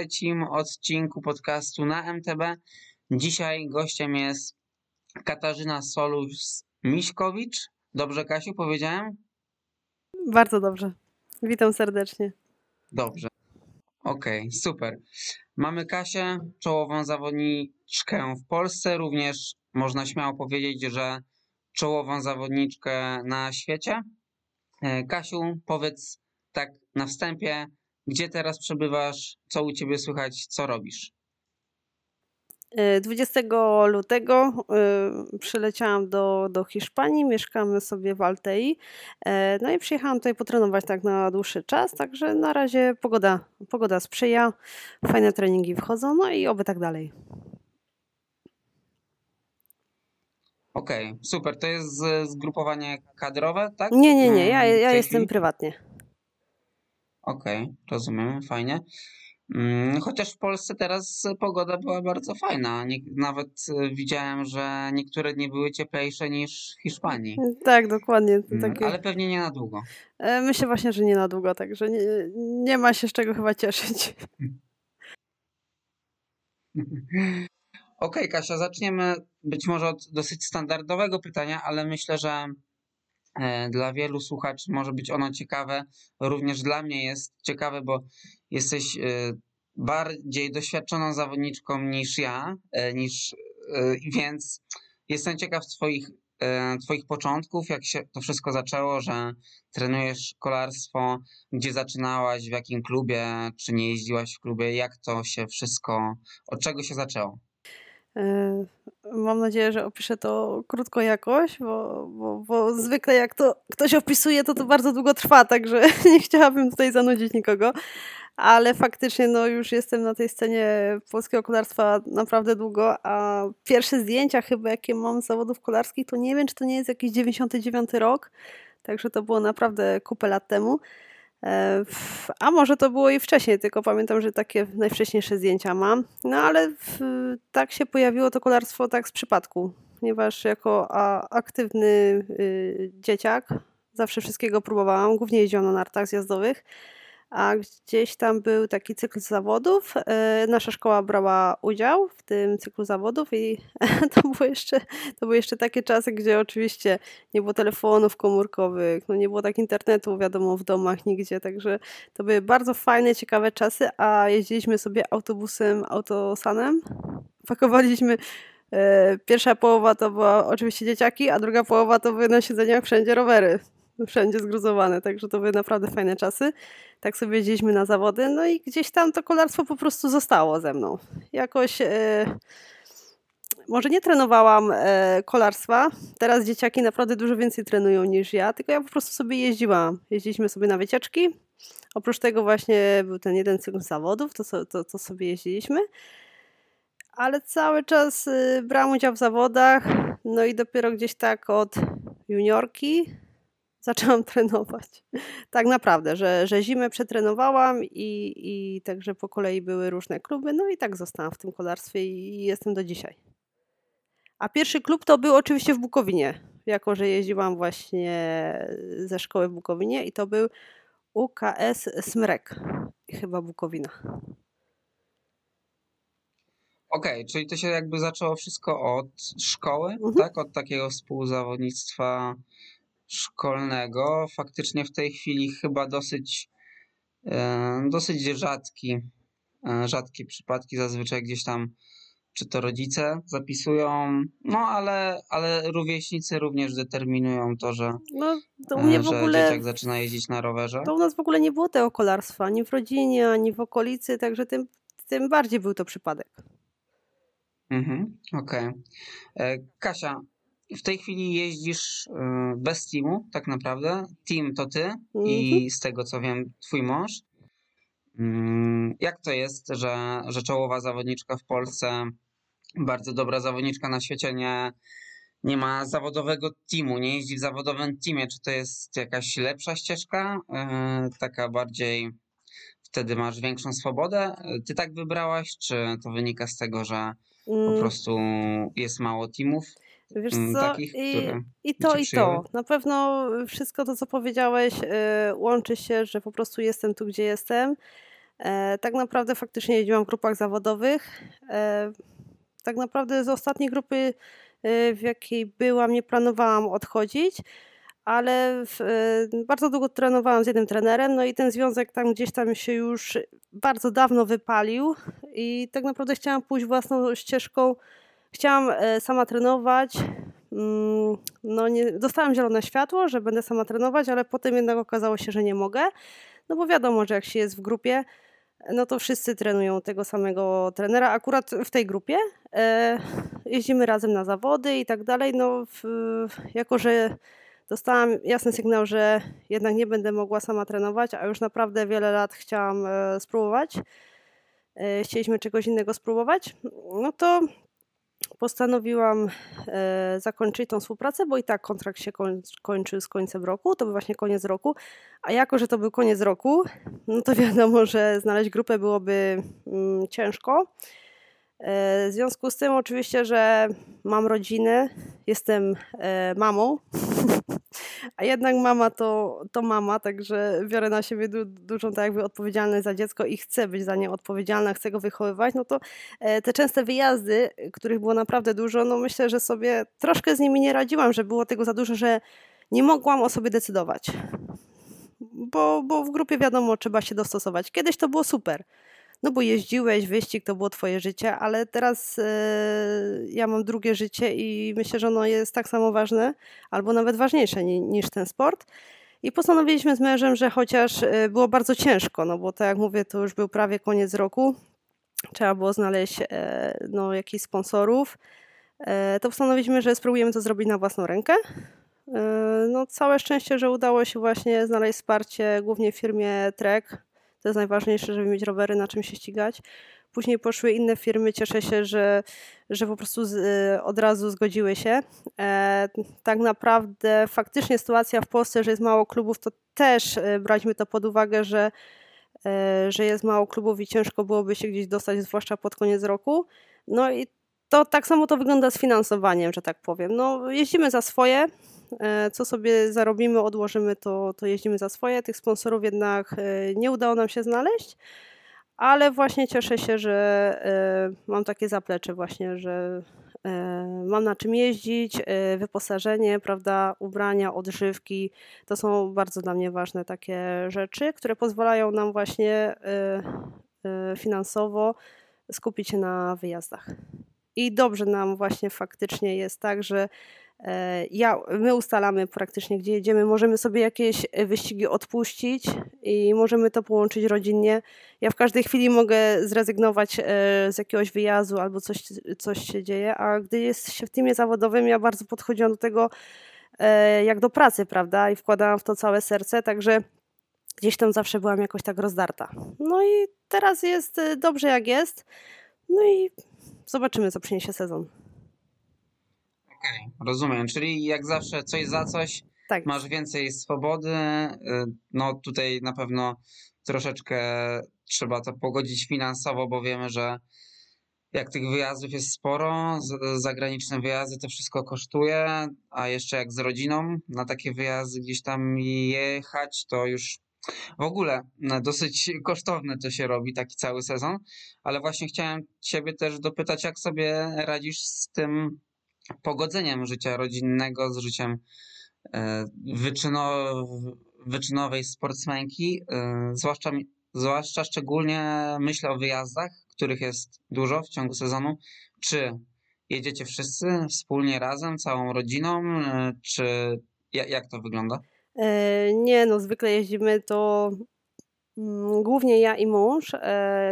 trzecim odcinku podcastu na MTB. Dzisiaj gościem jest Katarzyna Solus-Miśkowicz. Dobrze, Kasiu, powiedziałem? Bardzo dobrze. Witam serdecznie. Dobrze. Okej, okay, super. Mamy Kasię, czołową zawodniczkę w Polsce, również można śmiało powiedzieć, że czołową zawodniczkę na świecie. E, Kasiu, powiedz tak na wstępie, gdzie teraz przebywasz, co u ciebie słychać, co robisz? 20 e, lutego e, przyleciałam do, do Hiszpanii, mieszkamy sobie w Altei. No i przyjechałam tutaj potrenować tak na dłuższy czas, także na razie pogoda, pogoda sprzyja, fajne treningi wchodzą, no i oby tak dalej. Okej, okay, super. To jest zgrupowanie kadrowe, tak? Nie, nie, nie. Ja, ja jestem prywatnie. Okej, okay, rozumiem, fajnie. Mm, chociaż w Polsce teraz pogoda była bardzo fajna. nawet e, widziałem, że niektóre dni były cieplejsze niż w Hiszpanii. Tak, dokładnie. Mm, takie... Ale pewnie nie na długo. E, myślę właśnie, że nie na długo, także nie, nie ma się z czego chyba cieszyć. Okej, okay, Kasia, zaczniemy być może od dosyć standardowego pytania, ale myślę, że dla wielu słuchaczy może być ono ciekawe. Również dla mnie jest ciekawe, bo jesteś e, bardziej doświadczoną zawodniczką niż ja, e, niż, więc jestem ciekaw twoich, twoich początków, jak się to wszystko zaczęło, że trenujesz kolarstwo, gdzie zaczynałaś, w jakim klubie, czy nie jeździłaś w klubie, jak to się wszystko, od czego się zaczęło? E, mam nadzieję, że opiszę to krótko jakoś, bo, bo, bo, zwykle jak to ktoś opisuje, to to bardzo długo trwa, także nie chciałabym tutaj zanudzić nikogo. Ale faktycznie no, już jestem na tej scenie polskiego kolarstwa naprawdę długo, a pierwsze zdjęcia chyba jakie mam z zawodów kolarskich, to nie wiem, czy to nie jest jakiś 99 rok, także to było naprawdę kupę lat temu. E, a może to było i wcześniej, tylko pamiętam, że takie najwcześniejsze zdjęcia mam. No ale w, tak się pojawiło to kolarstwo tak z przypadku, ponieważ jako a, aktywny y, dzieciak zawsze wszystkiego próbowałam, głównie jeździłam na nartach zjazdowych a gdzieś tam był taki cykl zawodów. E, nasza szkoła brała udział w tym cyklu zawodów i to, było jeszcze, to były jeszcze takie czasy, gdzie oczywiście nie było telefonów komórkowych, no nie było tak internetu, wiadomo, w domach nigdzie, także to były bardzo fajne, ciekawe czasy, a jeździliśmy sobie autobusem, autosanem, pakowaliśmy e, Pierwsza połowa to była oczywiście dzieciaki, a druga połowa to były na siedzeniach wszędzie rowery wszędzie zgruzowane, także to były naprawdę fajne czasy. Tak sobie jeździliśmy na zawody, no i gdzieś tam to kolarstwo po prostu zostało ze mną. Jakoś e, może nie trenowałam e, kolarstwa, teraz dzieciaki naprawdę dużo więcej trenują niż ja, tylko ja po prostu sobie jeździłam. Jeździliśmy sobie na wycieczki, oprócz tego właśnie był ten jeden cykl zawodów, to, to, to sobie jeździliśmy ale cały czas y, brałam udział w zawodach, no i dopiero gdzieś tak od juniorki zaczęłam trenować. Tak naprawdę, że, że zimę przetrenowałam i, i także po kolei były różne kluby, no i tak zostałam w tym kolarstwie i jestem do dzisiaj. A pierwszy klub to był oczywiście w Bukowinie, jako że jeździłam właśnie ze szkoły w Bukowinie i to był UKS Smrek, chyba Bukowina. Okej, okay, czyli to się jakby zaczęło wszystko od szkoły, mhm. tak? Od takiego współzawodnictwa szkolnego faktycznie w tej chwili chyba dosyć, e, dosyć rzadki, e, rzadkie przypadki, zazwyczaj gdzieś tam czy to rodzice zapisują, no ale, ale rówieśnicy również determinują to, że, no, to u mnie e, w ogóle, dzieciak zaczyna jeździć na rowerze. To u nas w ogóle nie było tego kolarstwa, ani w rodzinie, ani w okolicy, także tym, tym bardziej był to przypadek. Mhm, okej. Okay. Kasia, w tej chwili jeździsz y, bez teamu, tak naprawdę. Team to ty i mhm. z tego co wiem, twój mąż. Mm, jak to jest, że, że czołowa zawodniczka w Polsce, bardzo dobra zawodniczka na świecie, nie, nie ma zawodowego teamu, nie jeździ w zawodowym teamie? Czy to jest jakaś lepsza ścieżka, y, taka bardziej wtedy masz większą swobodę? Ty tak wybrałaś, czy to wynika z tego, że po mm. prostu jest mało teamów? Wiesz mm, co, takich, i, i to, i to. Na pewno wszystko to, co powiedziałeś, yy, łączy się, że po prostu jestem tu, gdzie jestem. E, tak naprawdę faktycznie jeździłam w grupach zawodowych. E, tak naprawdę z ostatniej grupy, e, w jakiej byłam, nie planowałam odchodzić, ale w, bardzo długo trenowałam z jednym trenerem, no i ten związek tam gdzieś tam się już bardzo dawno wypalił i tak naprawdę chciałam pójść własną ścieżką. Chciałam sama trenować. Mm, no nie, dostałam zielone światło, że będę sama trenować, ale potem jednak okazało się, że nie mogę. No bo wiadomo, że jak się jest w grupie, no to wszyscy trenują tego samego trenera. Akurat w tej grupie e, jeździmy razem na zawody i tak dalej. No, w, jako że dostałam jasny sygnał, że jednak nie będę mogła sama trenować, a już naprawdę wiele lat chciałam e, spróbować. E, chcieliśmy czegoś innego spróbować, no to postanowiłam e, zakończyć tą współpracę, bo i tak kontrakt się kończy z końcem roku, to był właśnie koniec roku, a jako, że to był koniec roku, no to wiadomo, że znaleźć grupę byłoby mm, ciężko. E, w związku z tym oczywiście, że mam rodzinę, jestem e, mamą, a jednak mama to, to mama, także biorę na siebie du, dużą tak jakby odpowiedzialność za dziecko i chcę być za nie odpowiedzialna, chcę go wychowywać, no to e, te częste wyjazdy, których było naprawdę dużo, no myślę, że sobie troszkę z nimi nie radziłam, że było tego za dużo, że nie mogłam o sobie decydować. Bo, bo w grupie wiadomo, trzeba się dostosować. Kiedyś to było super no bo jeździłeś, wyścig to było twoje życie, ale teraz e, ja mam drugie życie i myślę, że ono jest tak samo ważne, albo nawet ważniejsze niż ten sport. I postanowiliśmy z mężem, że chociaż e, było bardzo ciężko, no bo tak jak mówię, to już był prawie koniec roku, trzeba było znaleźć e, no, jakichś sponsorów, to postanowiliśmy, że spróbujemy to zrobić na własną rękę. No, całe szczęście, że udało się właśnie znaleźć wsparcie głównie w firmie Trek, to jest najważniejsze, żeby mieć rowery, na czym się ścigać. Później poszły inne firmy, cieszę się, że, że po prostu z, y, od razu zgodziły się. E, tak naprawdę faktycznie sytuacja w Polsce, że jest mało klubów, to też e, braliśmy to pod uwagę, że, e, że jest mało klubów i ciężko byłoby się gdzieś dostać, zwłaszcza pod koniec roku. No i to tak samo to wygląda z finansowaniem, że tak powiem. No, jeździmy za swoje, co sobie zarobimy, odłożymy, to, to jeździmy za swoje. Tych sponsorów jednak e, nie udało nam się znaleźć, ale właśnie cieszę się, że e, mam takie zaplecze właśnie, że mam na czym jeździć, wyposażenie, prawda, ubrania, odżywki. To są bardzo dla mnie ważne takie rzeczy, które pozwalają nam właśnie finansowo skupić się na wyjazdach. I dobrze nam właśnie faktycznie jest tak, że E, ja, my ustalamy praktycznie, gdzie jedziemy. Możemy sobie jakieś e, wyścigi odpuścić i możemy to połączyć rodzinnie. Ja w każdej chwili mogę zrezygnować e, z jakiegoś wyjazdu albo coś, coś się dzieje, a gdy jest się w teamie zawodowym, ja bardzo podchodziłam do tego jak do pracy, prawda? I wkładałam w to całe serce, także gdzieś tam zawsze byłam jakoś tak rozdarta. No i teraz jest dobrze jak jest. No i zobaczymy, co przyniesie sezon. Okej, okay, rozumiem. Czyli jak zawsze coś za coś, tak. masz więcej swobody. Y, no tutaj na pewno troszeczkę trzeba to pogodzić finansowo, bo wiemy, że jak tych wyjazdów jest sporo, zagraniczne wyjazdy to wszystko kosztuje, a jeszcze jak z rodziną na takie wyjazdy gdzieś tam jechać, to już w ogóle no, dosyć kosztowne to się robi, taki cały sezon, ale właśnie chciałem Ciebie też dopytać, jak sobie radzisz z tym pogodzeniem życia rodzinnego z życiem e, wyczynowej sportsmenki, e, zwłaszcza, zwłaszcza szczególnie myślę o wyjazdach, których jest dużo w ciągu sezonu. Czy jedziecie wszyscy wspólnie razem, całą rodziną, e, czy jak to wygląda? Nie, no zwykle jeździmy to mm, głównie ja i mąż.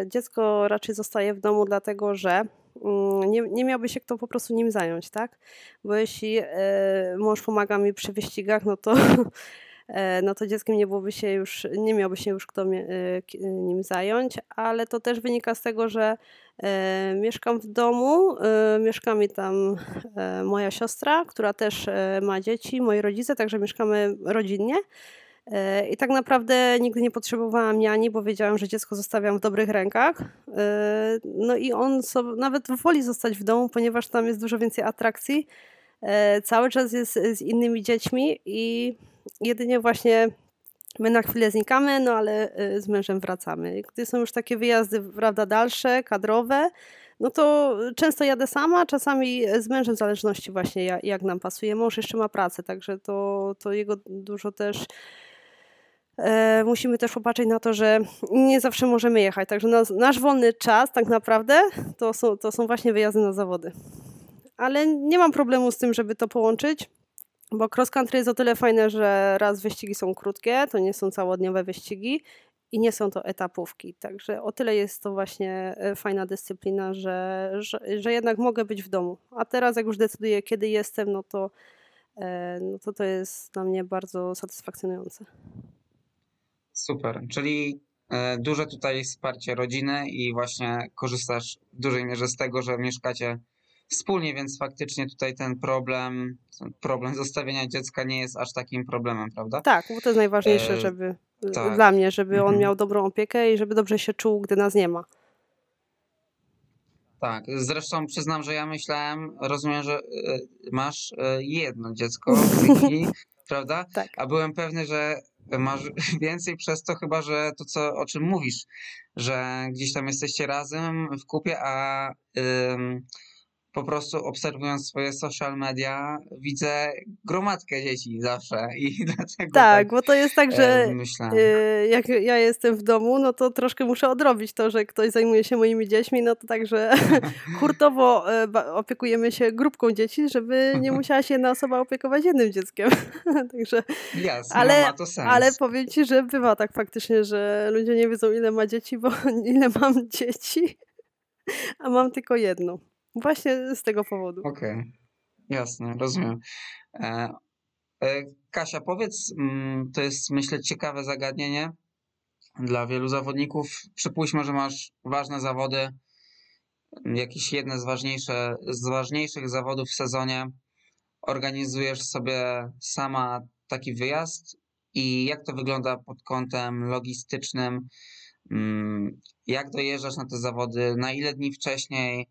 Dziecko raczej zostaje w domu, dlatego że nie, nie miałby się kto po prostu nim zająć, tak? Bo jeśli e, mąż pomaga mi przy wyścigach, no to, e, no to dzieckiem nie byłoby się już, nie miałby się już kto e, nim zająć, ale to też wynika z tego, że mieszkam w domu, mieszka mi tam moja siostra, która też ma dzieci, moi rodzice, także mieszkamy rodzinnie. I tak naprawdę nigdy nie potrzebowałam niani, bo wiedziałam, że dziecko zostawiam w dobrych rękach. E, no i on sobie, nawet woli zostać w domu, ponieważ tam jest dużo więcej atrakcji. E, cały czas jest z innymi dziećmi i jedynie właśnie My na chwilę znikamy, no ale z mężem wracamy. Gdy są już takie wyjazdy, prawda, dalsze, kadrowe, no to często jadę sama, czasami z mężem w zależności właśnie jak, jak nam pasuje. Mąż jeszcze ma pracę, także to, to jego dużo też musimy też popatrzeć na to, że nie zawsze możemy jechać. Także nas, nasz wolny czas tak naprawdę to są, to są właśnie wyjazdy na zawody. Ale nie mam problemu z tym, żeby to połączyć. Bo cross country jest o tyle fajne, że raz wyścigi są krótkie, to nie są całodniowe wyścigi i nie są to etapówki. Także o tyle jest to właśnie e, fajna dyscyplina, że, że, że jednak mogę być w domu. A teraz jak już decyduję, kiedy jestem, no to, e, no to to jest dla mnie bardzo satysfakcjonujące. Super, czyli e, duże tutaj wsparcie rodziny i właśnie korzystasz w dużej mierze z tego, że mieszkacie wspólnie, więc faktycznie tutaj ten problem, problem zostawienia dziecka nie jest aż takim problemem, prawda? Tak, bo to jest najważniejsze, żeby tak. dla mnie, żeby on mhm. miał dobrą opiekę i żeby dobrze się czuł, gdy nas nie ma. Tak, zresztą przyznam, że ja myślałem, rozumiem, że e, masz e, jedno dziecko w tej chwili, prawda? Tak. A byłem pewny, że masz więcej przez to chyba, że to co, o czym mówisz, że gdzieś tam jesteście razem w kupie, a po prostu obserwując swoje social media, widzę gromadkę dzieci zawsze i dlatego. Tak, tak bo to jest tak, że e, jak ja jestem w domu, no to troszkę muszę odrobić to, że ktoś zajmuje się moimi dziećmi, no to także hurtowo e, opiekujemy się grupką dzieci, żeby nie musiała się jedna osoba opiekować jednym dzieckiem. także, no ale, ma to sens. Ale powiem ci, że bywa tak faktycznie, że ludzie nie wiedzą ile ma dzieci, bo ile mam dzieci, a mam tylko jedno. Właśnie z tego powodu. Okej, okay. jasne, rozumiem. E, e, Kasia, powiedz, mm, to jest myślę ciekawe zagadnienie dla wielu zawodników. Przypuśćmy, że masz ważne zawody, jakieś jedne z, ważniejsze, z ważniejszych zawodów w sezonie. Organizujesz sobie sama taki wyjazd i jak to wygląda pod kątem logistycznym? Mm, jak dojeżdżasz na te zawody? Na ile dni wcześniej?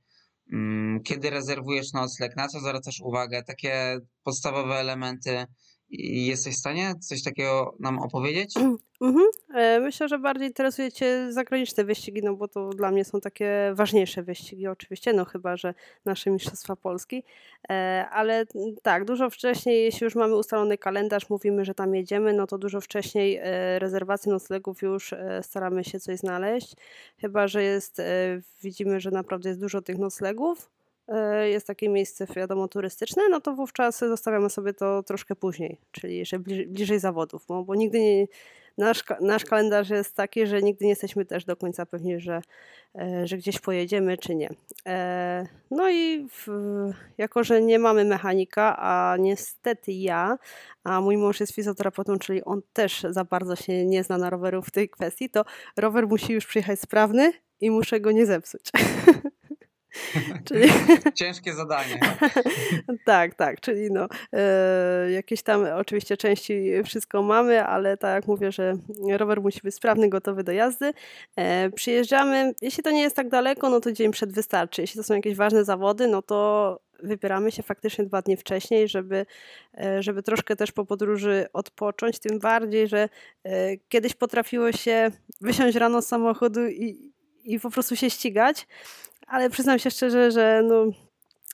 Mm, kiedy rezerwujesz nocleg, na co zwracasz uwagę, takie podstawowe elementy. Jesteś w stanie coś takiego nam opowiedzieć? Mhm. E, myślę, że bardziej interesuje Cię zagraniczne wyścigi, no bo to dla mnie są takie ważniejsze wyścigi, oczywiście, no chyba, że nasze Mistrzostwa Polski. E, ale tak, dużo wcześniej, jeśli już mamy ustalony kalendarz, mówimy, że tam jedziemy, no to dużo wcześniej e, rezerwacji noclegów już staramy się coś znaleźć. Chyba, że jest, widzimy, że naprawdę jest dużo tych noclegów, jest takie miejsce, wiadomo, turystyczne, no to wówczas zostawiamy sobie to troszkę później, czyli jeszcze bliżej, bliżej zawodów, bo, bo nigdy nie, nasz, nasz kalendarz jest taki, że nigdy nie jesteśmy też do końca pewni, że, e, że gdzieś pojedziemy, czy nie. E, no i w, jako, że nie mamy mechanika, a niestety ja, a mój mąż jest fizjoterapeutą, czyli on też za bardzo się nie zna na roweru w tej kwestii, to rower musi już przyjechać sprawny i muszę go nie zepsuć. czyli... Ciężkie zadanie. tak, tak, czyli no, e, jakieś tam oczywiście części wszystko mamy, ale tak jak mówię, że rower musi być sprawny, gotowy do jazdy. E, przyjeżdżamy, jeśli to nie jest tak daleko, no to dzień przed wystarczy. Jeśli to są jakieś ważne zawody, no to wybieramy się faktycznie dwa dni wcześniej, żeby, e, żeby troszkę też po podróży odpocząć, tym bardziej, że e, kiedyś potrafiło się wysiąść rano z samochodu i, i po prostu się ścigać, ale przyznam się szczerze, że no,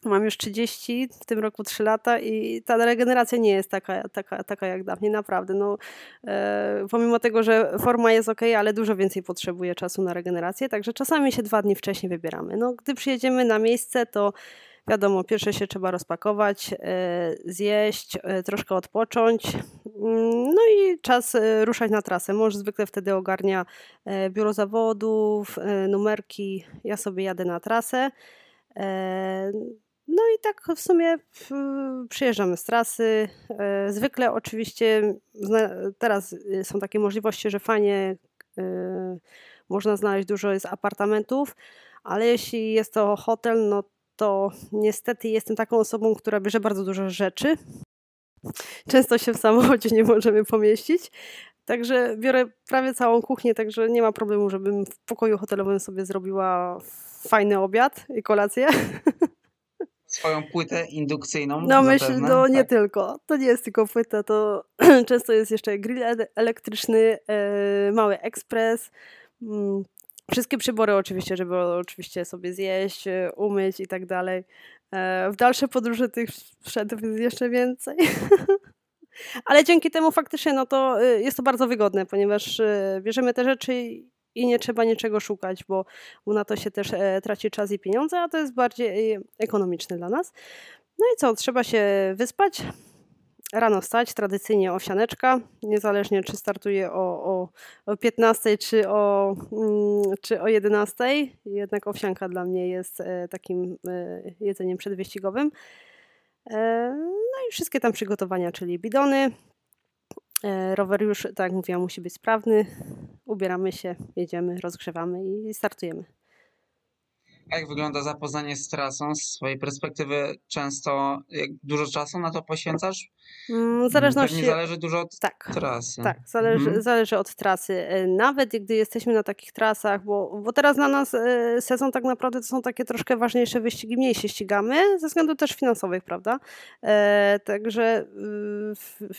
mam już 30, w tym roku 3 lata i ta regeneracja nie jest taka, taka, taka jak dawniej, naprawdę. No, e, pomimo tego, że forma jest ok, ale dużo więcej potrzebuje czasu na regenerację, także czasami się dwa dni wcześniej wybieramy. No, gdy przyjedziemy na miejsce, to wiadomo, pierwsze się trzeba rozpakować, e, zjeść, e, troszkę odpocząć, no i czas e, ruszać na trasę. Mąż zwykle wtedy ogarnia biuro zawodów, numerki, ja sobie jadę na trasę. No i tak w sumie przyjeżdżamy z trasy. Zwykle oczywiście teraz są takie możliwości, że fajnie można znaleźć dużo jest apartamentów, ale jeśli jest to hotel, no to niestety jestem taką osobą, która bierze bardzo dużo rzeczy. Często się w samochodzie nie możemy pomieścić. Także biorę prawie całą kuchnię, także nie ma problemu, żebym w pokoju hotelowym sobie zrobiła fajny obiad i kolację. swoją płytę indukcyjną. No myślę, no nie tak. tylko. To nie jest tylko płyta, to często jest jeszcze grill elektryczny, e, mały ekspres. Wszystkie przybory oczywiście, żeby oczywiście sobie zjeść, e, umyć i tak dalej. E, w dalsze podróże tych sprzętów jest jeszcze więcej. Ale dzięki temu faktycznie no to jest to bardzo wygodne, ponieważ bierzemy te rzeczy i nie trzeba niczego szukać, bo na to się też traci czas i pieniądze, a to jest bardziej ekonomiczne dla nas. No i co, trzeba się wyspać, rano wstać, tradycyjnie owsianeczka, niezależnie czy startuje o, o, o 15 czy o, mm, czy o 11. Jednak owsianka dla mnie jest e, takim e, jedzeniem przedwyścigowym. E, no i wszystkie tam przygotowania, czyli bidony. Rower już, tak jak mówiłam, musi być sprawny. Ubieramy się, jedziemy, rozgrzewamy i startujemy. Jak wygląda zapoznanie z trasą? Z swojej perspektywy często dużo czasu na to poświęcasz? Mm, w zależności... Pewnie zależy dużo od tak, trasy. Tak, zależy, mhm. zależy od trasy. E, nawet gdy jesteśmy na takich trasach, bo, bo teraz dla nas e, sezon tak naprawdę to są takie troszkę ważniejsze wyścigi, mniej się ścigamy, ze względów też finansowych, prawda? E, także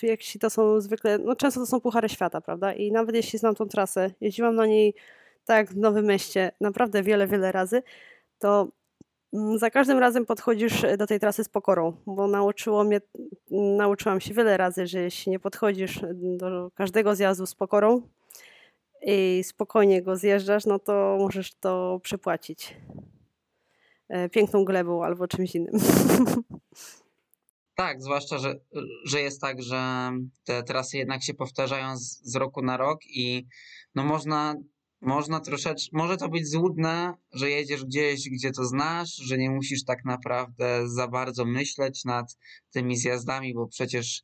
y, jeśli to są zwykle, no często to są puchary świata, prawda? I nawet jeśli znam tą trasę, jeździłam na niej tak w Nowym Mieście naprawdę wiele, wiele razy, to mm, za każdym razem podchodzisz e, do tej trasy z pokorą, bo nauczyło mnie, nauczyłam się wiele razy, że jeśli nie podchodzisz do każdego zjazdu z pokorą i spokojnie go zjeżdżasz, no to możesz to przepłacić e, piękną glebą albo czymś innym. Tak, zwłaszcza, że, że jest tak, że te trasy jednak się powtarzają z, z roku na rok i no można można troszeczkę, może to być złudne, że jedziesz gdzieś, gdzie to znasz, że nie musisz tak naprawdę za bardzo myśleć nad tymi zjazdami, bo przecież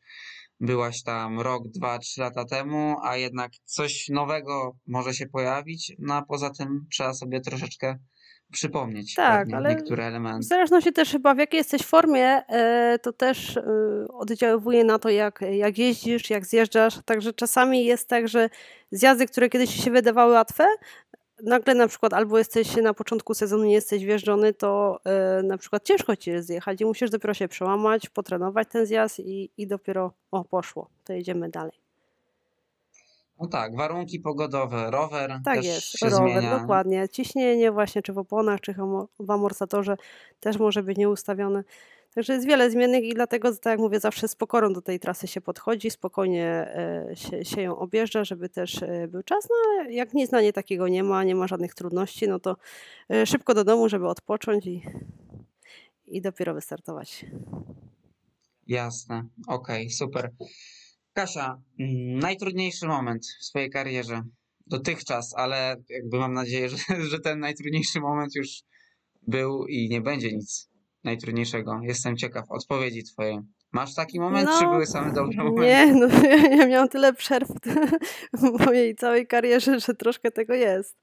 byłaś tam rok, dwa, trzy lata temu, a jednak coś nowego może się pojawić, no a poza tym trzeba sobie troszeczkę przypomnieć tak, ale niektóre elementy. W zależności też chyba w jakiej jesteś formie, e, to też e, oddziaływuje na to, jak, jak jeździsz, jak zjeżdżasz. Także czasami jest tak, że zjazdy, które kiedyś się wydawały łatwe, nagle na przykład albo jesteś na początku sezonu, nie jesteś wjeżdżony, to e, na przykład ciężko ci jest zjechać i musisz dopiero się przełamać, potrenować ten zjazd i, i dopiero o poszło, to jedziemy dalej. No tak, warunki pogodowe, rower tak też jest, się rower, zmienia. dokładnie. Ciśnienie właśnie, czy w oponach, czy w amorsatorze też może być nieustawione. Także jest wiele zmiennych i dlatego, tak jak mówię, zawsze z pokorą do tej trasy się podchodzi, spokojnie e, się, się ją objeżdża, żeby też e, był czas. No ale jak nic na nie takiego nie ma, nie ma żadnych trudności, no to e, szybko do domu, żeby odpocząć i, i dopiero wystartować. Jasne, okej, okay, super. Kasia, mm, najtrudniejszy moment w swojej karierze dotychczas, ale jakby mam nadzieję, że, że ten najtrudniejszy moment już był i nie będzie nic najtrudniejszego. Jestem ciekaw odpowiedzi twojej. Masz taki moment, no, czy były same dobre momenty? Nie, no ja miałam tyle przerw w mojej całej karierze, że troszkę tego jest.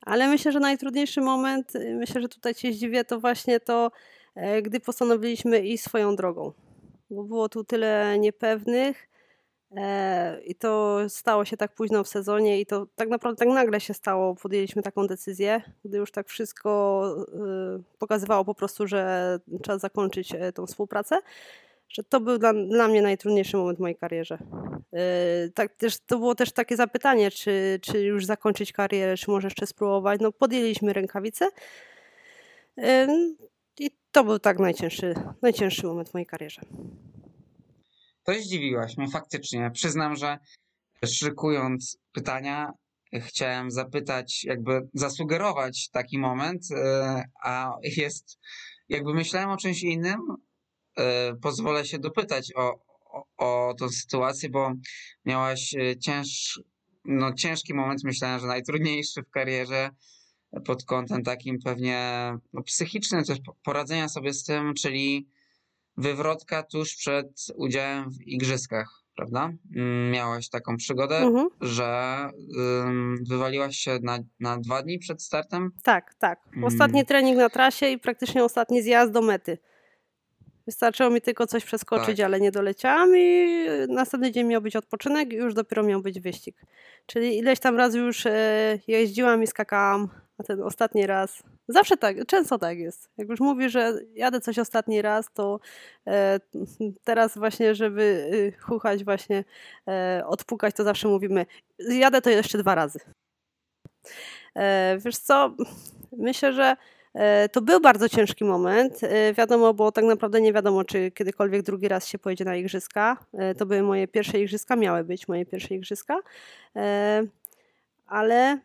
Ale myślę, że najtrudniejszy moment, myślę, że tutaj cię zdziwię, to właśnie to, e, gdy postanowiliśmy iść swoją drogą. Bo było tu tyle niepewnych, I to stało się tak późno w sezonie i to tak naprawdę tak nagle się stało. Podjęliśmy taką decyzję, gdy już tak wszystko y, pokazywało po prostu, że trzeba zakończyć e, tą współpracę. Że to był dla, dla mnie najtrudniejszy moment w mojej karierze. E, tak też, to było też takie zapytanie, czy, czy już zakończyć karierę, czy może jeszcze spróbować. No podjęliśmy rękawice. I to był tak najcięższy, najcięższy moment w mojej karierze. To zdziwiłaś mnie faktycznie. Przyznam, że szykując pytania, chciałem zapytać, jakby zasugerować taki moment, e, a jest, jakby myślałem o czymś innym, e, pozwolę się dopytać o, o, o tą sytuację, bo miałaś e, cięż, no, ciężki moment, myślałem, że najtrudniejszy w karierze pod kątem takim pewnie no, psychicznym, też poradzenia sobie z tym, czyli wywrotka tuż przed udziałem w igrzyskach, prawda? Mm, miałaś taką przygodę, mhm. że wywaliłaś się na, na dwa dni przed startem? Tak, tak. Mm. Ostatni mm. trening na trasie i praktycznie ostatni zjazd do mety. Wystarczyło mi tylko coś przeskoczyć, tak. ale nie doleciałam i następny dzień miał być odpoczynek i już dopiero miał być wyścig. Czyli ileś tam razy już e, jeździłam i skakałam a ten ostatni raz. Zawsze tak, często tak jest. Jak już mówi, że jadę coś ostatni raz, to e, teraz właśnie, żeby y, chuchać, właśnie e, odpukać, to zawsze mówimy, jadę to jeszcze dwa razy. E, wiesz co, myślę, że e, to był bardzo ciężki moment. E, wiadomo, bo tak naprawdę nie wiadomo, czy kiedykolwiek drugi raz się pojedzie na igrzyska. E, to były moje pierwsze igrzyska, miały być moje pierwsze igrzyska. Ale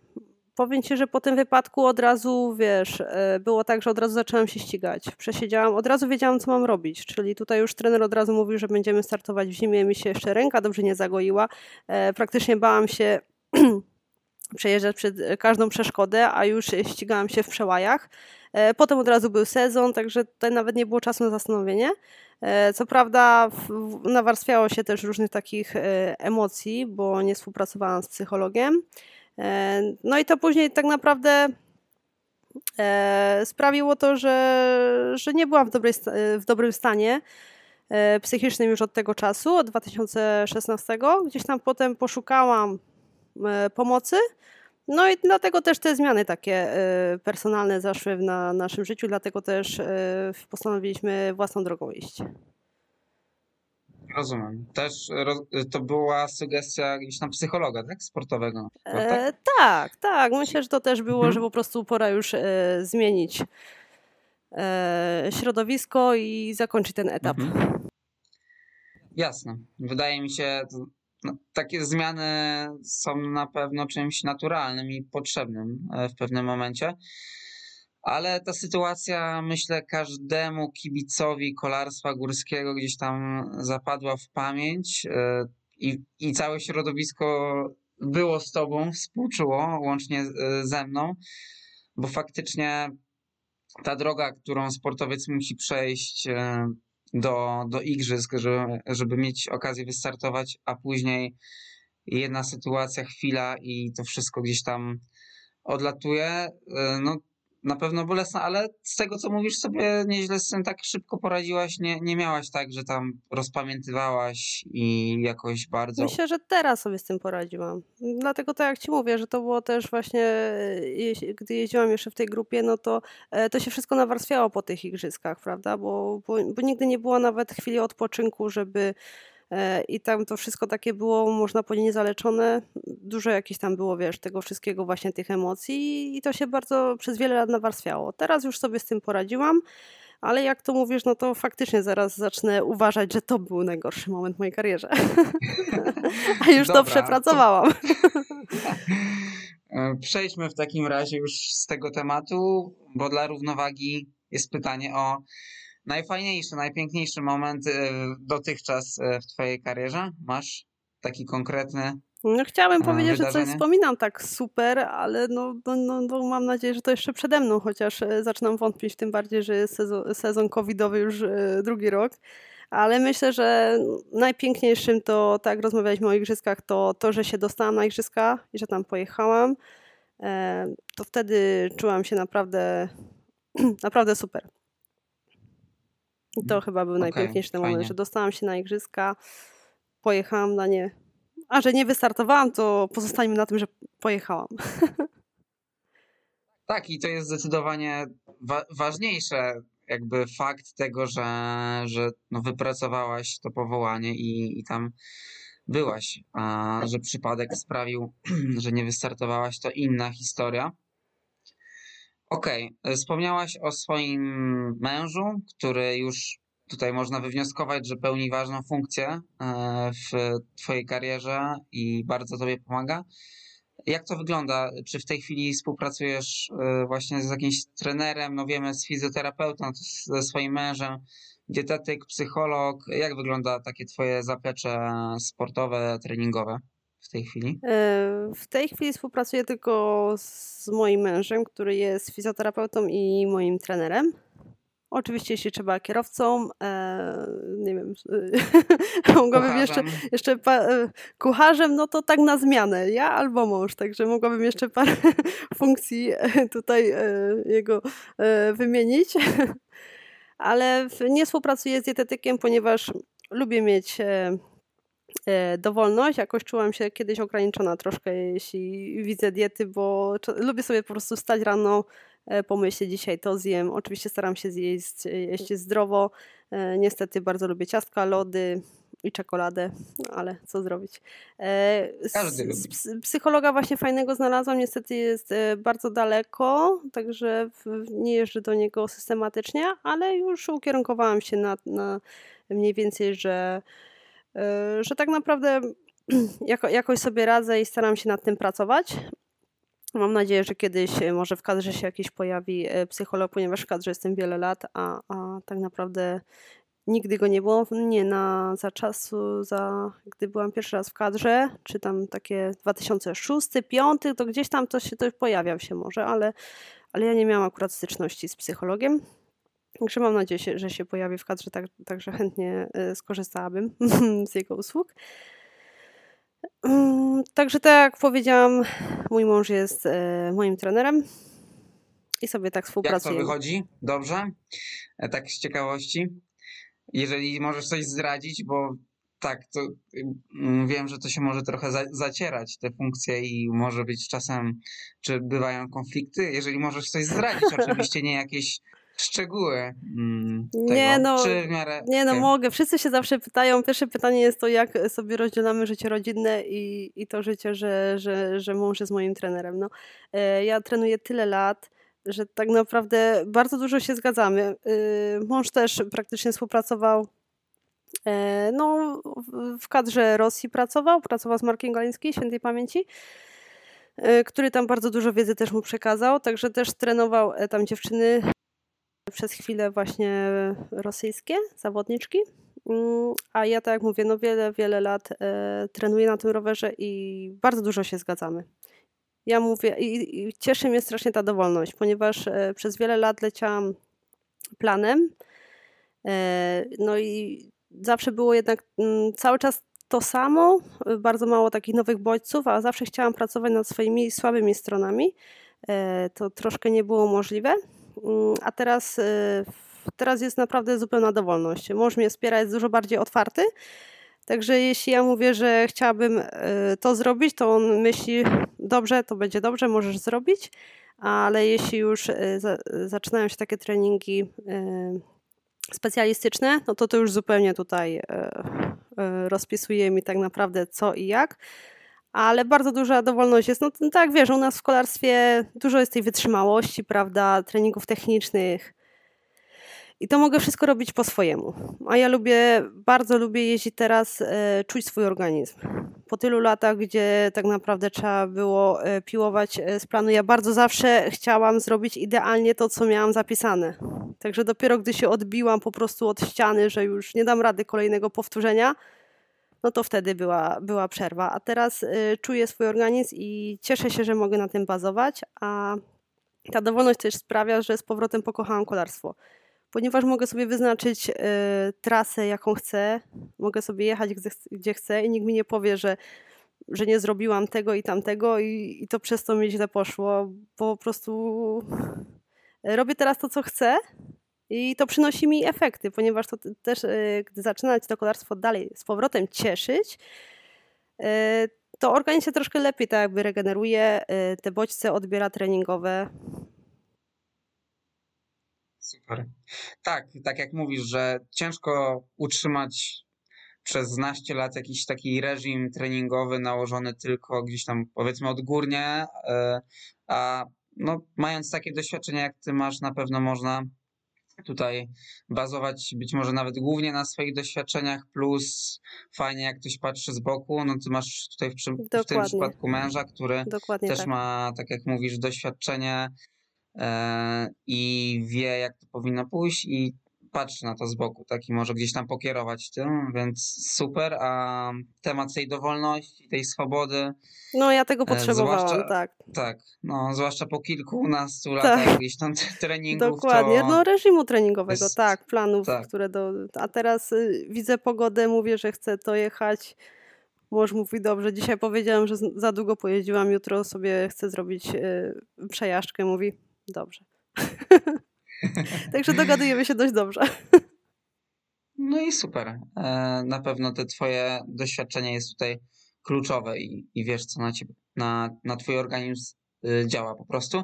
powiem ci, że po tym wypadku od razu, wiesz, było tak, że od razu zaczęłam się ścigać. Przesiedziałam, od razu wiedziałam, co mam robić. Czyli tutaj już trener od razu mówił, że będziemy startować w zimie. Mi się jeszcze ręka dobrze nie zagoiła. Praktycznie bałam się przejeżdżać przez każdą przeszkodę, a już ścigałam się w przełajach. E, potem od razu był sezon, także tutaj nawet nie było czasu na zastanowienie. E, co prawda nawarstwiało się też różnych takich e, emocji, bo nie współpracowałam z psychologiem. No i to później tak naprawdę sprawiło to, że, że nie byłam w, dobrej, w dobrym stanie psychicznym już od tego czasu, od 2016. Gdzieś tam potem poszukałam E, pomocy. No i dlatego też te zmiany takie e, personalne zaszły na naszym życiu, dlatego też e, postanowiliśmy własną drogą iść. Rozumiem. Też to była sugestia gdzieś tam psychologa, tak? Sportowego. Tak? E, tak, tak. Myślę, że to też było, mhm. że po prostu pora już e, zmienić e, środowisko i zakończyć ten etap. Mhm. Jasne. Wydaje mi się, no, takie zmiany są na pewno czymś naturalnym i potrzebnym e, w pewnym momencie. Ale ta sytuacja, myślę, każdemu kibicowi kolarstwa górskiego gdzieś tam zapadła w pamięć e, i, i całe środowisko było z tobą, współczuło, łącznie e, ze mną, bo faktycznie ta droga, którą sportowiec musi przejść do, do igrzysk, żeby, żeby mieć okazję wystartować, a później jedna sytuacja, chwila i to wszystko gdzieś tam odlatuje. E, no, na pewno bolesna, ale z tego co mówisz sobie nieźle z tym tak szybko poradziłaś, nie, nie miałaś tak, że tam rozpamiętywałaś i jakoś bardzo... Myślę, że teraz sobie z tym poradziłam. Dlatego tak jak ci mówię, że to było też właśnie, gdy jeździłam jeszcze w tej grupie, no to e, to się wszystko nawarstwiało po tych igrzyskach, prawda, bo, bo, bo nigdy nie było nawet chwili odpoczynku, żeby E, i tam to wszystko takie było, można powiedzieć, niezaleczone. Dużo jakieś tam było, wiesz, tego wszystkiego, właśnie tych emocji i to się bardzo przez wiele lat nawarstwiało. Teraz już sobie z tym poradziłam, ale jak to mówisz, no to faktycznie zaraz zacznę uważać, że to był najgorszy moment w mojej karierze. A już Dobra, to przepracowałam. E, przejdźmy w takim razie już z tego tematu, bo dla równowagi jest pytanie o najfajniejszy, najpiękniejszy moment y, dotychczas y, w twojej karierze? Masz taki konkretny no chciałabym powiedzieć, wydarzenie? że coś wspominam tak super, ale no, no, no, no, mam nadzieję, że to jeszcze przede mną, chociaż y, zaczynam wątpić, tym bardziej, że jest sezon, sezon covidowy już drugi rok. Ale myślę, że najpiękniejszym to, tak jak rozmawialiśmy o igrzyskach, to to, że się dostałam na igrzyska i że tam pojechałam. E, to wtedy czułam się naprawdę, naprawdę super. I to chyba był okay, najpiękniejszy ten moment, że dostałam się na igrzyska, pojechałam na nie. A że nie wystartowałam, to pozostańmy na tym, że pojechałam. Tak, i to jest zdecydowanie wa ważniejsze, jakby fakt tego, że, że no wypracowałaś to powołanie i, i tam byłaś, a że przypadek sprawił, że nie wystartowałaś, to inna historia. Okej, okay. wspomniałaś o swoim mężu, który już tutaj można wywnioskować, że pełni ważną funkcję e, w Twojej karierze i bardzo Tobie pomaga. Jak to wygląda? Czy w tej chwili współpracujesz e, właśnie z jakimś trenerem, no wiemy, z fizjoterapeutą, ze swoim mężem, dietetyk, psycholog? Jak wygląda takie Twoje zaplecze sportowe, treningowe? W tej chwili? E, w tej chwili współpracuję tylko z moim mężem, który jest fizjoterapeutą i moim trenerem. Oczywiście, jeśli trzeba kierowcą, e, nie wiem, mogłabym jeszcze, jeszcze e, kucharzem, no to tak na zmianę, ja albo mąż, także mogłabym jeszcze parę funkcji e, tutaj e, jego e, wymienić. Ale nie współpracuję z dietetykiem, ponieważ lubię mieć dowolność. Jakoś czułam się kiedyś ograniczona troszkę, jeśli widzę diety, bo lubię sobie po prostu stać rano, e, pomyśleć dzisiaj to zjem. Oczywiście staram się zjeść jeść zdrowo. Niestety bardzo lubię ciastka, lody, i czekoladę, no ale co zrobić. Każdy psychologa właśnie fajnego znalazłam, niestety jest bardzo daleko, także nie jeżdżę do niego systematycznie, ale już ukierunkowałam się na, na mniej więcej, że E, że tak naprawdę jako, jakoś sobie radzę i staram się nad tym pracować. Mam nadzieję, że kiedyś e, może w kadrze się jakiś pojawi e, psycholog, ponieważ w kadrze jestem wiele lat, a, a tak naprawdę nigdy go nie było. Nie, na, za czasu, za, gdy byłam pierwszy raz w kadrze, czy tam takie 2006, 2005, to gdzieś tam to się to pojawiał się może, ale, ale ja nie miałam akurat styczności z psychologiem. Także mam nadzieję, że się pojawi w kadrze, tak, także chętnie e, skorzystałabym z jego usług. Mm, także tak jak powiedziałam, mój mąż jest e, moim trenerem i sobie tak współpracujemy. Jak to wychodzi? Dobrze? E, tak z ciekawości. Jeżeli możesz coś zdradzić, bo tak, to mm, wiem, że to się może trochę za, zacierać, te funkcje i może być czasem, czy bywają konflikty. Jeżeli możesz coś zdradzić, oczywiście nie jakieś szczegóły mm, tego, nie, no, czy w miarę... Nie no, mogę. Wszyscy się zawsze pytają. Pierwsze pytanie jest to, jak sobie rozdzielamy życie rodzinne i, i to życie, że, że, że mąż jest moim trenerem. No, e, ja trenuję tyle lat, że tak naprawdę bardzo dużo się zgadzamy. E, mąż też praktycznie współpracował e, no, w kadrze Rosji pracował, pracował z Markiem Galińskim, świętej pamięci który tam bardzo dużo wiedzy też mu przekazał, także też trenował tam dziewczyny przez chwilę właśnie rosyjskie zawodniczki. Mm, a ja, tak jak mówię, no wiele, wiele lat e, trenuję na tym rowerze i bardzo dużo się zgadzamy. Ja mówię, i, i cieszy mnie strasznie ta dowolność, ponieważ e, przez wiele lat leciałam planem. E, no i zawsze było jednak mm, cały czas to samo, bardzo mało takich nowych bodźców, a zawsze chciałam pracować nad swoimi słabymi stronami. E, to troszkę nie było możliwe. Mm, a teraz, y, teraz jest naprawdę zupełna dowolność. Mąż mnie wspiera, jest dużo bardziej otwarty. Także jeśli ja mówię, że chciałabym y, to zrobić, to on myśli, dobrze, to będzie dobrze, możesz zrobić. Ale jeśli już y, zaczynają się takie treningi specjalistyczne, no to to już zupełnie tutaj rozpisuje mi tak naprawdę co i jak ale bardzo duża dowolność jest. No tak, wiesz, u nas w kolarstwie dużo jest tej wytrzymałości, prawda, treningów technicznych. I to mogę wszystko robić po swojemu. A ja lubię, bardzo lubię jeździć teraz, e, czuć swój organizm. Po tylu latach, gdzie tak naprawdę trzeba było e, piłować e, z planu, ja bardzo zawsze chciałam zrobić idealnie to, co miałam zapisane. Także dopiero gdy się odbiłam po prostu od ściany, że już nie dam rady kolejnego powtórzenia, no to wtedy była, była przerwa. A teraz y, czuję swój organizm i cieszę się, że mogę na tym bazować, a ta dowolność też sprawia, że z powrotem pokochałam kolarstwo. Ponieważ mogę sobie wyznaczyć y, trasę, jaką chcę, mogę sobie jechać gdzie, gdzie chcę i nikt mi nie powie, że, że nie zrobiłam tego i tamtego i, i to przez to mi źle poszło, po prostu robię teraz to, co chcę i to przynosi mi efekty, ponieważ to też, e, gdy zaczyna to kolarstwo dalej z powrotem cieszyć, e, to organizm się troszkę lepiej tak jakby regeneruje, e, te bodźce odbiera treningowe. Super. Tak, tak jak mówisz, że ciężko utrzymać przez znaście lat jakiś taki reżim treningowy nałożony tylko gdzieś tam powiedzmy odgórnie, a no, mając takie doświadczenia jak ty masz, na pewno można tutaj bazować być może nawet głównie na swoich doświadczeniach, plus fajnie jak ktoś patrzy z boku, no ty masz tutaj w, w tym przypadku męża, który Dokładnie też tak. ma, tak jak mówisz, doświadczenie e, i wie jak to powinno pójść i patrzy na to z boku, tak i może gdzieś tam pokierować tym, więc super, a temat tej dowolności, tej swobody. No ja tego e, potrzebowałam, tak. Tak, no zwłaszcza po kilkunastu tak. latach gdzieś tam treningów. Dokładnie, no reżimu treningowego, jest... tak, planów, tak. które do... A teraz y, widzę pogodę, mówię, że chcę to jechać. Mąż mówi, dobrze, dzisiaj powiedziałam, że za długo pojeździłam, jutro sobie chcę zrobić y, przejażdżkę. Mówi, dobrze. Także dogadujemy się dość dobrze. No i super. E, na pewno te twoje doświadczenie jest tutaj kluczowe i, i wiesz, co na, ciebie, na, na twój organizm y, działa po prostu.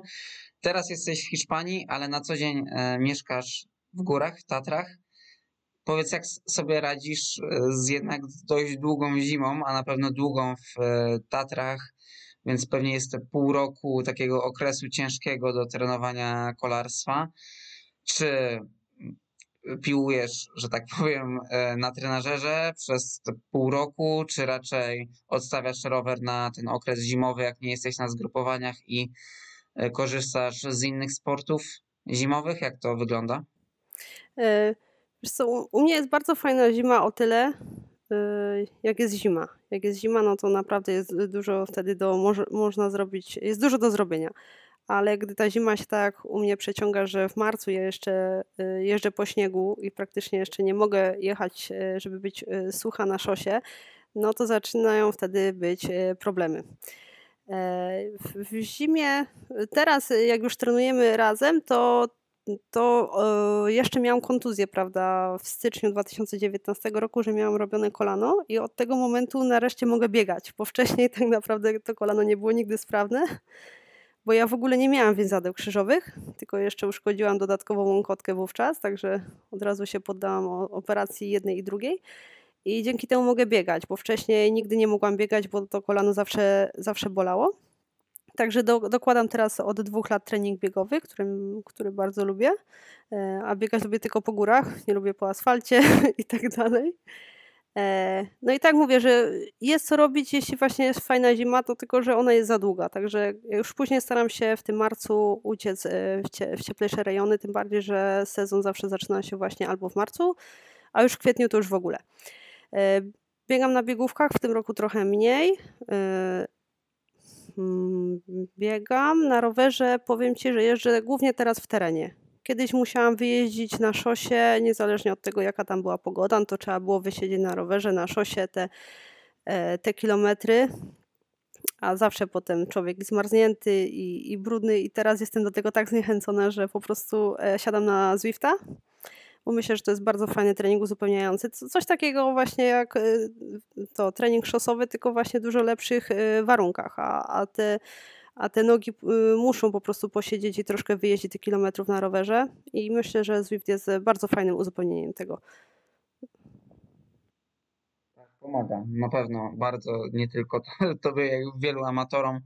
Teraz jesteś w Hiszpanii, ale na co dzień e, mieszkasz w górach, w Tatrach. Powiedz, jak sobie radzisz e, z jednak dość długą zimą, a na pewno długą w Tatrach, więc pewnie jest to pół roku takiego okresu ciężkiego do trenowania kolarstwa. Czy piłujesz, że tak powiem, e, na trenażerze przez pół roku, czy raczej odstawiasz rower na ten okres zimowy, jak nie jesteś na zgrupowaniach i e, korzystasz z innych sportów zimowych? Jak to wygląda? E, wiesz co, u mnie jest bardzo fajna zima o tyle, jak jest zima. Jak jest zima, no to naprawdę jest dużo wtedy do, można zrobić, jest dużo do zrobienia ale gdy ta zima się tak u mnie przeciąga, że w marcu ja jeszcze y, jeżdżę po śniegu i praktycznie jeszcze nie mogę jechać, y, żeby być y, sucha na szosie, no to zaczynają wtedy być problemy. E, w zimie, teraz jak już trenujemy razem, to, to jeszcze miałam kontuzję, prawda, w styczniu 2019 roku, że miałam robione kolano i od tego momentu nareszcie mogę biegać, bo wcześniej tak naprawdę to kolano nie było nigdy sprawne bo ja w ogóle nie miałam więzadeł krzyżowych, tylko jeszcze uszkodziłam dodatkową łąkotkę wówczas, także od razu się poddałam operacji jednej i drugiej. I dzięki temu mogę biegać, bo wcześniej nigdy nie mogłam biegać, bo to kolano zawsze, zawsze bolało. Także do, dokładam teraz od dwóch lat trening biegowy, którym, który bardzo lubię. E, a biegać lubię tylko po górach, nie lubię po asfalcie i tak dalej. E, no i tak mówię, że jest co robić, jeśli właśnie jest fajna zima, to tylko, że ona jest za długa. Także już później staram się w tym marcu uciec e, w cieplejsze rejony, tym bardziej, że sezon zawsze zaczyna się właśnie albo w marcu, a już w kwietniu to już w ogóle. E, biegam na biegówkach, w tym roku trochę mniej. Mm, biegam na rowerze, powiem Ci, że jeżdżę głównie teraz w terenie Kiedyś musiałam wyjeździć na szosie, niezależnie od tego, jaka tam była pogoda, no to trzeba było wysiedzieć na rowerze, na szosie te, e, te kilometry, a zawsze potem człowiek zmarznięty i, i brudny. I teraz jestem do tego tak zniechęcona, że po prostu e, siadam na Zwifta, bo myślę, że to jest bardzo fajny trening uzupełniający. Coś takiego właśnie jak e, to trening szosowy, tylko właśnie dużo lepszych warunkach, a, a te a te nogi y, muszą po prostu posiedzieć i troszkę wyjeździć tych kilometrów na rowerze i myślę, że Zwift jest bardzo fajnym uzupełnieniem tego. Tak, pomaga, na pewno bardzo, nie tylko tobie, jak wielu amatorom.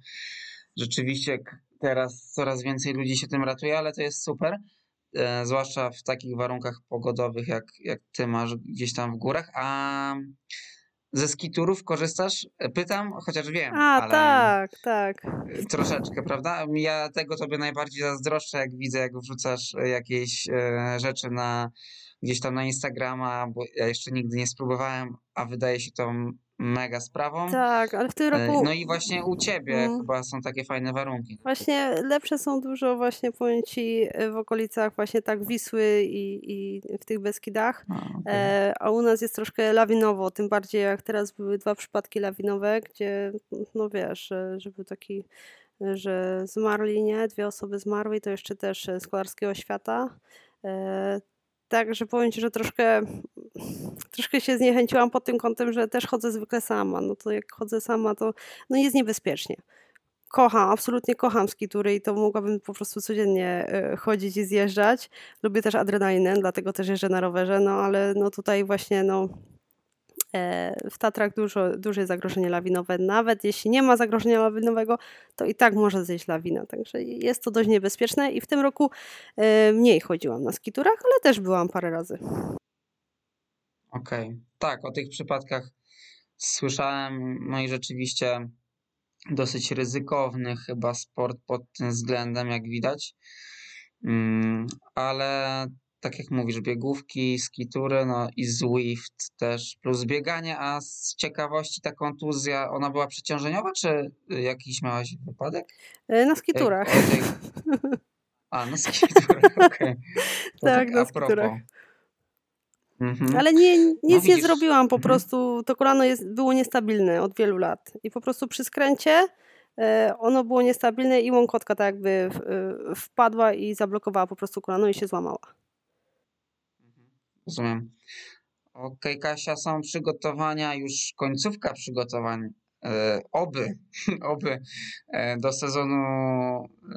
Rzeczywiście teraz coraz więcej ludzi się tym ratuje, ale to jest super, e, zwłaszcza w takich warunkach pogodowych, jak, jak ty masz gdzieś tam w górach, a ze skiturów korzystasz? Pytam, chociaż wiem. A, ale tak, tak. Troszeczkę, prawda? Ja tego tobie najbardziej zazdroszczę, jak widzę, jak wrzucasz jakieś e, rzeczy na gdzieś tam na Instagrama, bo ja jeszcze nigdy nie spróbowałem, a wydaje się to mega sprawą. Tak, ale w tym e, roku... No i właśnie u Ciebie mm. chyba są takie fajne warunki. Właśnie lepsze są dużo właśnie, powiem Ci, w okolicach właśnie tak Wisły i, i w tych Beskidach, a, okay. e, a u nas jest troszkę lawinowo, tym bardziej jak teraz były dwa przypadki lawinowe, gdzie no wiesz, że, że był taki że zmarli, nie? Dwie osoby zmarły i to jeszcze też z kolarskiego świata. E, tak, że powiem Ci, że troszkę, troszkę się zniechęciłam pod tym kątem, że też chodzę zwykle sama. No to jak chodzę sama, to no jest niebezpiecznie. Kocham, absolutnie kocham skitury i to mogłabym po prostu codziennie e, chodzić i zjeżdżać. Lubię też adrenalinę, dlatego też jeżdżę na rowerze, no ale no tutaj właśnie no w Tatrach dużo, duże zagrożenie lawinowe. Nawet jeśli nie ma zagrożenia lawinowego, to i tak może zejść lawina. Także jest to dość niebezpieczne i w tym roku e, mniej chodziłam na skiturach, ale też byłam parę razy. Okej, okay. tak, o tych przypadkach słyszałem, no i rzeczywiście dosyć ryzykowny chyba sport pod tym względem, jak widać. Mm, ale tak jak mówisz, biegówki, skitury, no i Zwift też, plus bieganie, a z ciekawości ta kontuzja, ona była przeciążeniowa, czy jakiś miałaś wypadek? E, na skiturach. A, na skiturach, okej. Okay. Tak, tak, na skiturach. Mhm. Ale nie, nic no, nie zrobiłam, po mhm. prostu to kolano jest, było niestabilne od wielu lat i po prostu przy skręcie e, ono było niestabilne i łąkotka tak jakby e, wpadła i zablokowała po prostu kolano i się złamała. Rozumiem. Okej, Kasia, są przygotowania, już końcówka przygotowań. E, oby, oby e, do sezonu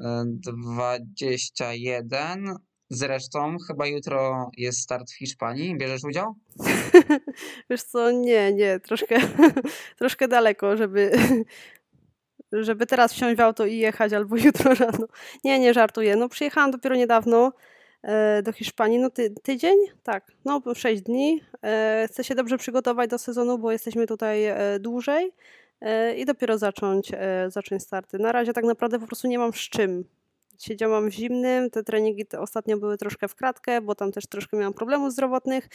e, 21. Zresztą chyba jutro jest start w Hiszpanii. Bierzesz udział? Wiesz co, nie, nie, troszkę, troszkę daleko, żeby, żeby teraz wsiąść w auto i jechać albo jutro rano. Nie, nie żartuję. No przyjechałam dopiero niedawno e, do Hiszpanii, no ty, tydzień? Tak, no 6 dni. E, chcę się dobrze przygotować do sezonu, bo jesteśmy tutaj e, dłużej e, i dopiero zacząć, e, zacząć starty. Na razie tak naprawdę po prostu nie mam z czym. Siedziałam w zimnym, te treningi ostatnio były troszkę w kratkę, bo tam też troszkę miałam problemów zdrowotnych.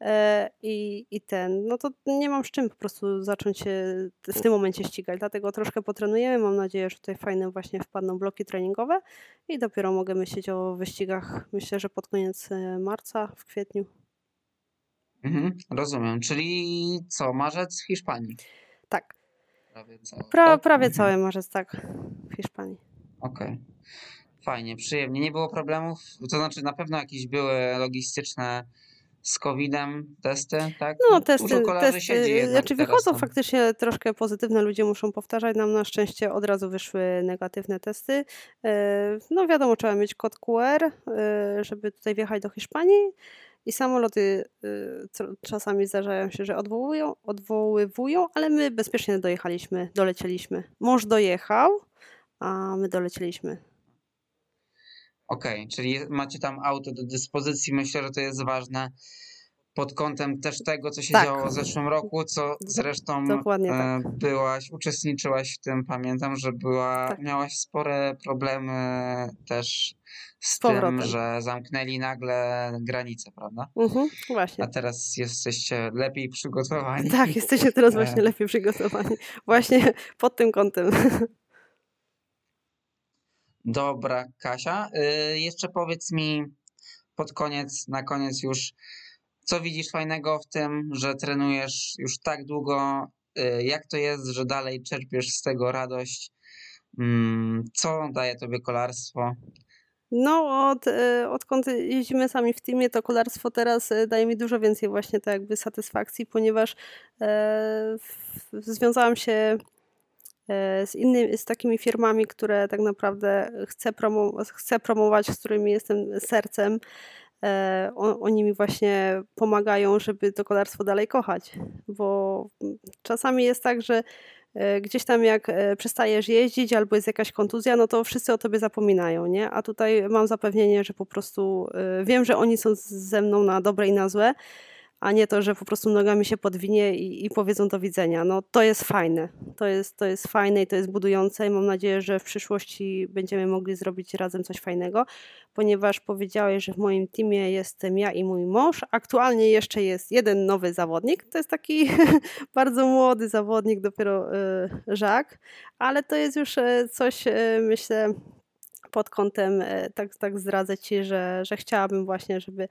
E, I, I ten, no to nie mam z czym po prostu zacząć się w tym momencie ścigać, dlatego troszkę potrenujemy. Mam nadzieję, że tutaj fajne właśnie wpadną bloki treningowe i dopiero mogę myśleć o wyścigach, myślę, że pod koniec e, marca, w kwietniu. Mhm, rozumiem. Czyli co, marzec w Hiszpanii? Tak, Prawie cały. pra, prawie Mhm. cały marzec, tak, w Hiszpanii. Okej. Fajnie, przyjemnie. Nie było problemów? To znaczy na pewno jakieś były logistyczne z COVID-em testy, tak? No, testy, testy siedzi jednak znaczy wychodzą tam. faktycznie troszkę pozytywne, ludzie muszą powtarzać. Nam na szczęście od razu wyszły negatywne testy. E, No wiadomo, trzeba mieć kod QR, e, żeby tutaj wjechać do Hiszpanii i samoloty e, czasami zdarzają się, że odwołują, odwoływują, ale my bezpiecznie dojechaliśmy, dolecieliśmy. Mąż dojechał, a my dolecieliśmy. Okej, czyli macie tam auto do dyspozycji. Myślę, że to jest ważne pod kątem też tego, co się Tak. działo w zeszłym roku, co zresztą e, tak. byłaś, uczestniczyłaś w tym, pamiętam, że była, Tak. miałaś spore problemy też z, Z tym, powrotem. że zamknęli nagle granice, prawda? Mhm, właśnie. A teraz jesteście lepiej przygotowani. Tak, jesteśmy teraz E. właśnie lepiej przygotowani. Właśnie pod tym kątem. Dobra, Kasia. Y, jeszcze powiedz mi pod koniec, na koniec już, co widzisz fajnego w tym, że trenujesz już tak długo? Y, jak to jest, że dalej czerpiesz z tego radość? Mm, co daje tobie kolarstwo? No, od, e, odkąd jeździmy sami w teamie, to kolarstwo teraz daje mi dużo więcej właśnie tak jakby satysfakcji, ponieważ e, w- związałam się z innymi, z takimi firmami, które tak naprawdę chcę, promo, chcę promować, z którymi jestem sercem. E, oni mi właśnie pomagają, żeby to kolarstwo dalej kochać, bo czasami jest tak, że e, gdzieś tam jak e, przestajesz jeździć albo jest jakaś kontuzja, no to wszyscy o tobie zapominają, nie? A tutaj mam zapewnienie, że po prostu wiem, że oni są ze mną na dobre i na złe, a nie to, że po prostu nogami się podwinie i, i powiedzą do widzenia. No to jest fajne. To jest, to jest fajne i to jest budujące i mam nadzieję, że w przyszłości będziemy mogli zrobić razem coś fajnego, ponieważ powiedziałeś, że w moim teamie jestem ja i mój mąż. Aktualnie jeszcze jest jeden nowy zawodnik. To jest taki bardzo młody zawodnik, dopiero e, Jacques, ale to jest już e, coś, e, myślę, pod kątem, tak, tak zdradzę Ci, że, że chciałabym właśnie, żeby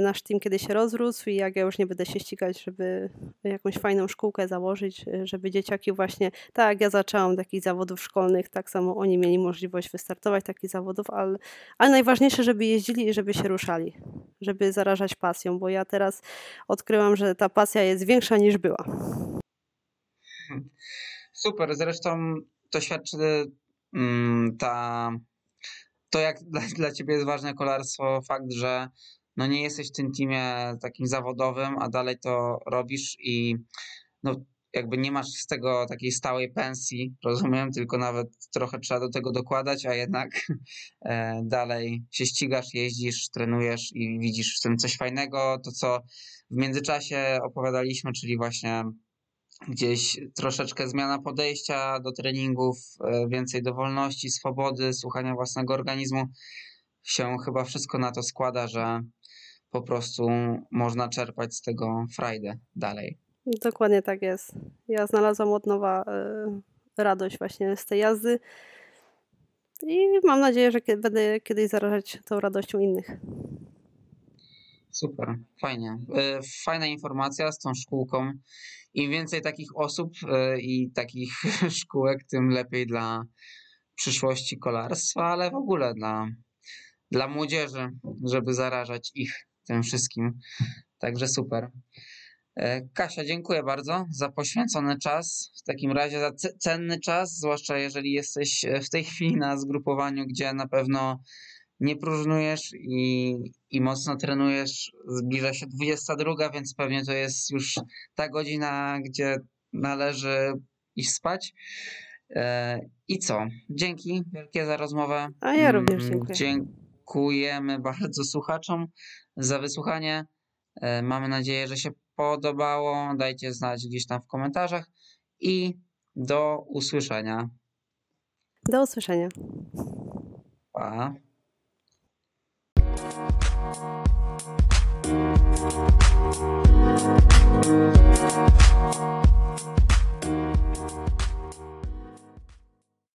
nasz team kiedyś się rozrósł i jak ja już nie będę się ścigać, żeby jakąś fajną szkółkę założyć, e, żeby dzieciaki właśnie, tak jak ja zaczęłam takich zawodów szkolnych, tak samo oni mieli możliwość wystartować takich zawodów, ale, ale najważniejsze, żeby jeździli i żeby się ruszali, żeby zarażać pasją, bo ja teraz odkryłam, że ta pasja jest większa niż była. Super, zresztą to świadczy mm, ta, to, jak dla, dla ciebie jest ważne kolarstwo, fakt, że no nie jesteś w tym teamie takim zawodowym, a dalej to robisz i no jakby nie masz z tego takiej stałej pensji, rozumiem, tylko nawet trochę trzeba do tego dokładać, a jednak e, dalej się ścigasz, jeździsz, trenujesz i widzisz w tym coś fajnego. To, co w międzyczasie opowiadaliśmy, czyli właśnie gdzieś troszeczkę zmiana podejścia do treningów, e, więcej dowolności, swobody, słuchania własnego organizmu, się chyba wszystko na to składa, że po prostu można czerpać z tego frajdę dalej. Dokładnie tak jest. Ja znalazłam od nowa e, radość właśnie z tej jazdy i mam nadzieję, że kie- będę kiedyś zarażać tą radością innych. Super, fajnie. E, Fajna informacja z tą szkółką. Im więcej takich osób e, i takich szkółek, tym lepiej dla przyszłości kolarstwa, ale w ogóle dla, dla młodzieży, żeby zarażać ich tym wszystkim. Także super. E, Kasia, dziękuję bardzo za poświęcony czas. W takim razie za ce- cenny czas, zwłaszcza jeżeli jesteś e, w tej chwili na zgrupowaniu, gdzie na pewno nie próżnujesz i, i mocno trenujesz. Zbliża się 22, więc pewnie to jest już ta godzina, gdzie należy iść spać. E, I co? Dzięki wielkie za rozmowę. A ja również Mm, dziękuję dziękujemy bardzo słuchaczom za wysłuchanie. E, mamy nadzieję, że się podobało. Dajcie znać gdzieś tam w komentarzach i do usłyszenia. Do usłyszenia. Pa.